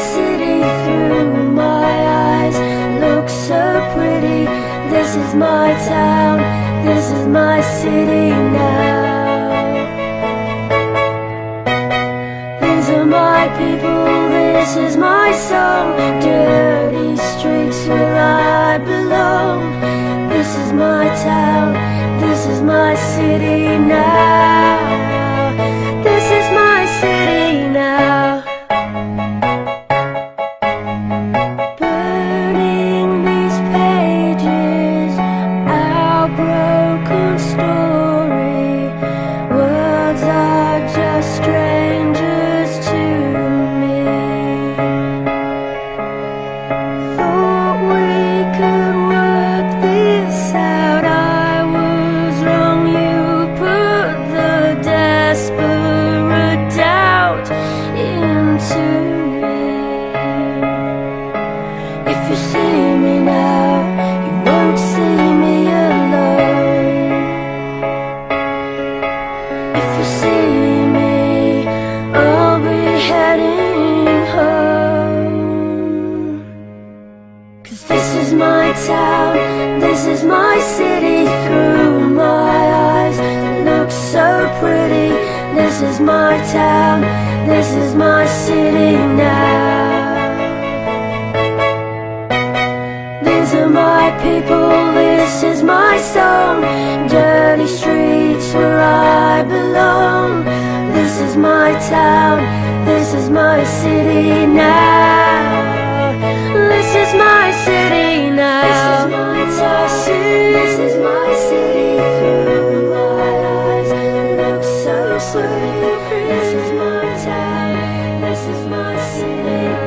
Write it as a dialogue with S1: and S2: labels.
S1: city through my eyes looks so pretty. This is my town, this is my city now. These are my people, this is my song. Dirty streets where I belong. This is my town, this is my city now. This is my town, this is my city through my eyes. It looks so pretty. This is my town, this is my city now. These are my people, this is my song. Dirty streets where I belong. This is my town, this is my city now. This is my time, this is my city.